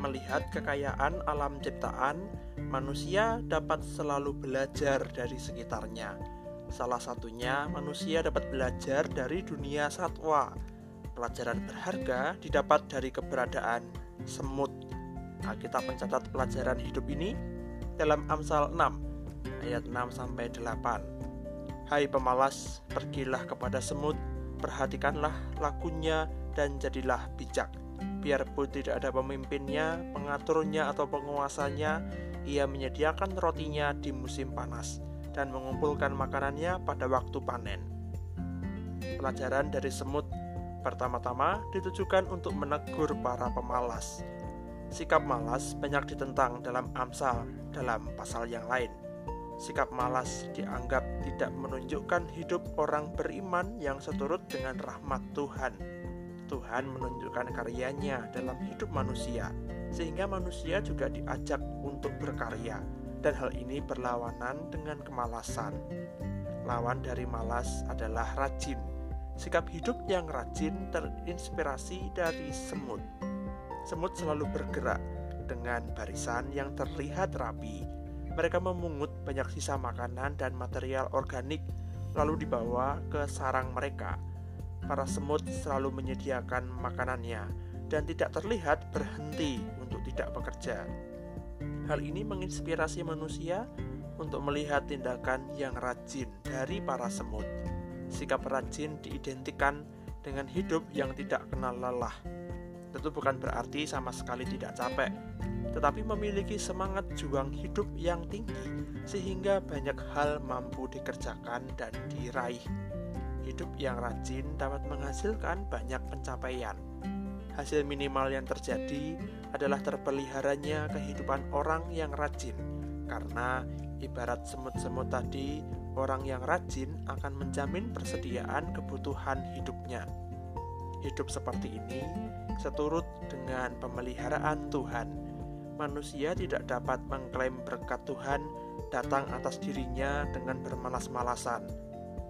melihat kekayaan alam ciptaan, manusia dapat selalu belajar dari sekitarnya. Salah satunya, manusia dapat belajar dari dunia satwa. Pelajaran berharga didapat dari keberadaan semut. Alkitab mencatat pelajaran hidup ini dalam Amsal 6 ayat 6 sampai 8. Hai pemalas, pergilah kepada semut, perhatikanlah lakunya dan jadilah bijak. Biarpun tidak ada pemimpinnya, pengaturnya atau penguasanya, ia menyediakan rotinya di musim panas dan mengumpulkan makanannya pada waktu panen. Pelajaran dari semut pertama-tama ditujukan untuk menegur para pemalas. Sikap malas banyak ditentang dalam Amsal dalam pasal yang lain. Sikap malas dianggap tidak menunjukkan hidup orang beriman yang seturut dengan rahmat Tuhan. Tuhan menunjukkan karyanya dalam hidup manusia, sehingga manusia juga diajak untuk berkarya, dan hal ini berlawanan dengan kemalasan. Lawan dari malas adalah rajin. Sikap hidup yang rajin terinspirasi dari semut. Semut selalu bergerak dengan barisan yang terlihat rapi. Mereka memungut banyak sisa makanan dan material organik, lalu dibawa ke sarang mereka para semut selalu menyediakan makanannya dan tidak terlihat berhenti untuk tidak bekerja. Hal ini menginspirasi manusia untuk melihat tindakan yang rajin dari para semut. Sikap rajin diidentikan dengan hidup yang tidak kenal lelah. Tentu bukan berarti sama sekali tidak capek, tetapi memiliki semangat juang hidup yang tinggi sehingga banyak hal mampu dikerjakan dan diraih. Hidup yang rajin dapat menghasilkan banyak pencapaian. Hasil minimal yang terjadi adalah terpeliharanya kehidupan orang yang rajin, karena ibarat semut-semut tadi, orang yang rajin akan menjamin persediaan kebutuhan hidupnya. Hidup seperti ini seturut dengan pemeliharaan Tuhan. Manusia tidak dapat mengklaim berkat Tuhan datang atas dirinya dengan bermalas-malasan,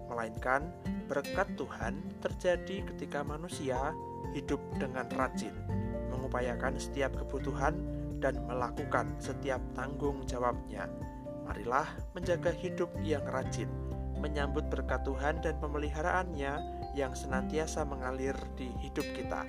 melainkan Berkat Tuhan terjadi ketika manusia hidup dengan rajin, mengupayakan setiap kebutuhan dan melakukan setiap tanggung jawabnya. Marilah menjaga hidup yang rajin, menyambut berkat Tuhan dan pemeliharaannya yang senantiasa mengalir di hidup kita.